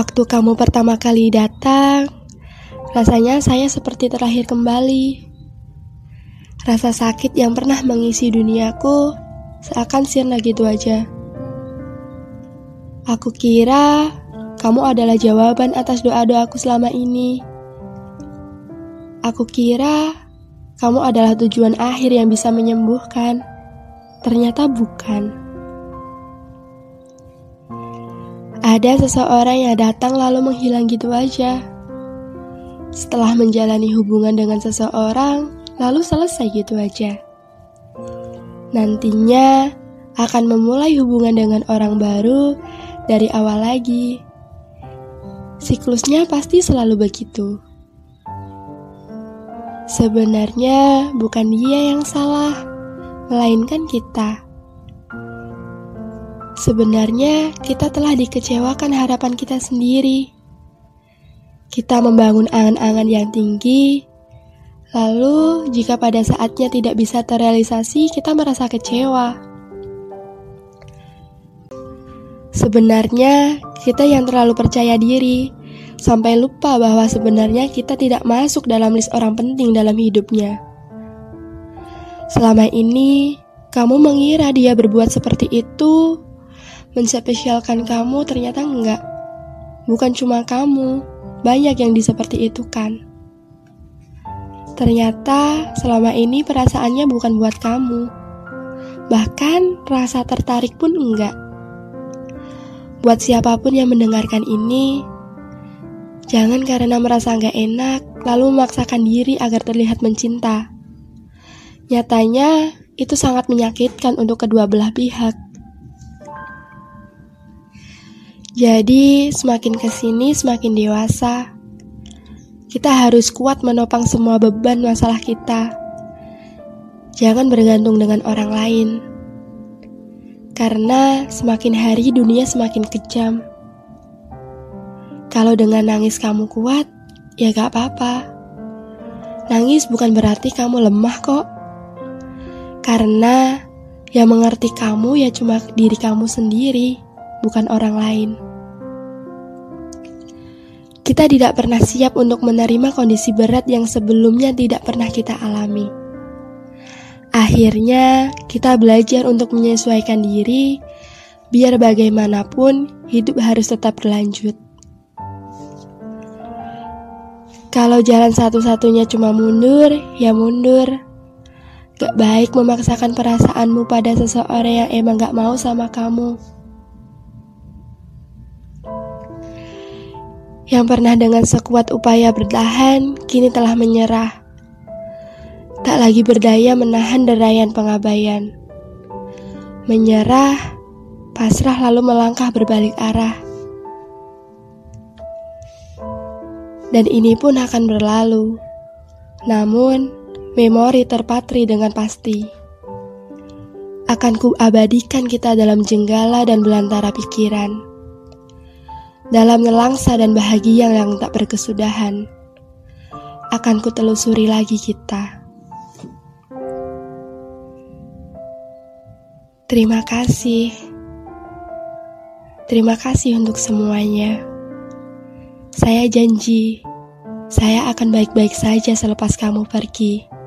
Waktu kamu pertama kali datang, rasanya saya seperti terlahir kembali. Rasa sakit yang pernah mengisi duniaku seakan sirna gitu aja. Aku kira kamu adalah jawaban atas doa-doaku selama ini. Aku kira kamu adalah tujuan akhir yang bisa menyembuhkan. Ternyata bukan. Ada seseorang yang datang lalu menghilang gitu aja. Setelah menjalani hubungan dengan seseorang, lalu selesai gitu aja. Nantinya akan memulai hubungan dengan orang baru dari awal lagi. Siklusnya pasti selalu begitu. Sebenarnya bukan dia yang salah, melainkan kita. Sebenarnya kita telah dikecewakan harapan kita sendiri. Kita membangun angan-angan yang tinggi, lalu jika pada saatnya tidak bisa terrealisasi, kita merasa kecewa. Sebenarnya kita yang terlalu percaya diri, sampai lupa bahwa sebenarnya kita tidak masuk dalam list orang penting dalam hidupnya. Selama ini, kamu mengira dia berbuat seperti itu menspesialkan kamu ternyata enggak. Bukan cuma kamu, banyak yang di seperti itu kan. Ternyata selama ini perasaannya bukan buat kamu. Bahkan rasa tertarik pun enggak. Buat siapa pun yang mendengarkan ini, jangan karena merasa enggak enak lalu memaksakan diri agar terlihat mencinta. Nyatanya, itu sangat menyakitkan untuk kedua belah pihak. Jadi, semakin ke sini semakin dewasa. Kita harus kuat menopang semua beban masalah kita. Jangan bergantung dengan orang lain. Karena semakin hari dunia semakin kejam. Kalau dengan nangis kamu kuat, ya gak apa-apa. Nangis bukan berarti kamu lemah kok. Karena yang mengerti kamu ya cuma diri kamu sendiri bukan orang lain. Kita tidak pernah siap untuk menerima kondisi berat yang sebelumnya tidak pernah kita alami. Akhirnya, kita belajar untuk menyesuaikan diri, biar bagaimanapun hidup harus tetap berlanjut. Kalau jalan satu-satunya cuma mundur, ya mundur. Gak baik memaksakan perasaanmu pada seseorang yang emang gak mau sama kamu. Yang pernah dengan sekuat upaya bertahan kini telah menyerah. Tak lagi berdaya menahan derayan pengabaian. Menyerah, pasrah lalu melangkah berbalik arah. Dan ini pun akan berlalu. Namun, memori terpatri dengan pasti. Akan kuabadikan kita dalam jenggala dan belantara pikiran dalam nelangsa dan bahagia yang tak berkesudahan, akan kutelusuri lagi kita. Terima kasih. Terima kasih untuk semuanya. Saya janji, saya akan baik-baik saja selepas kamu pergi.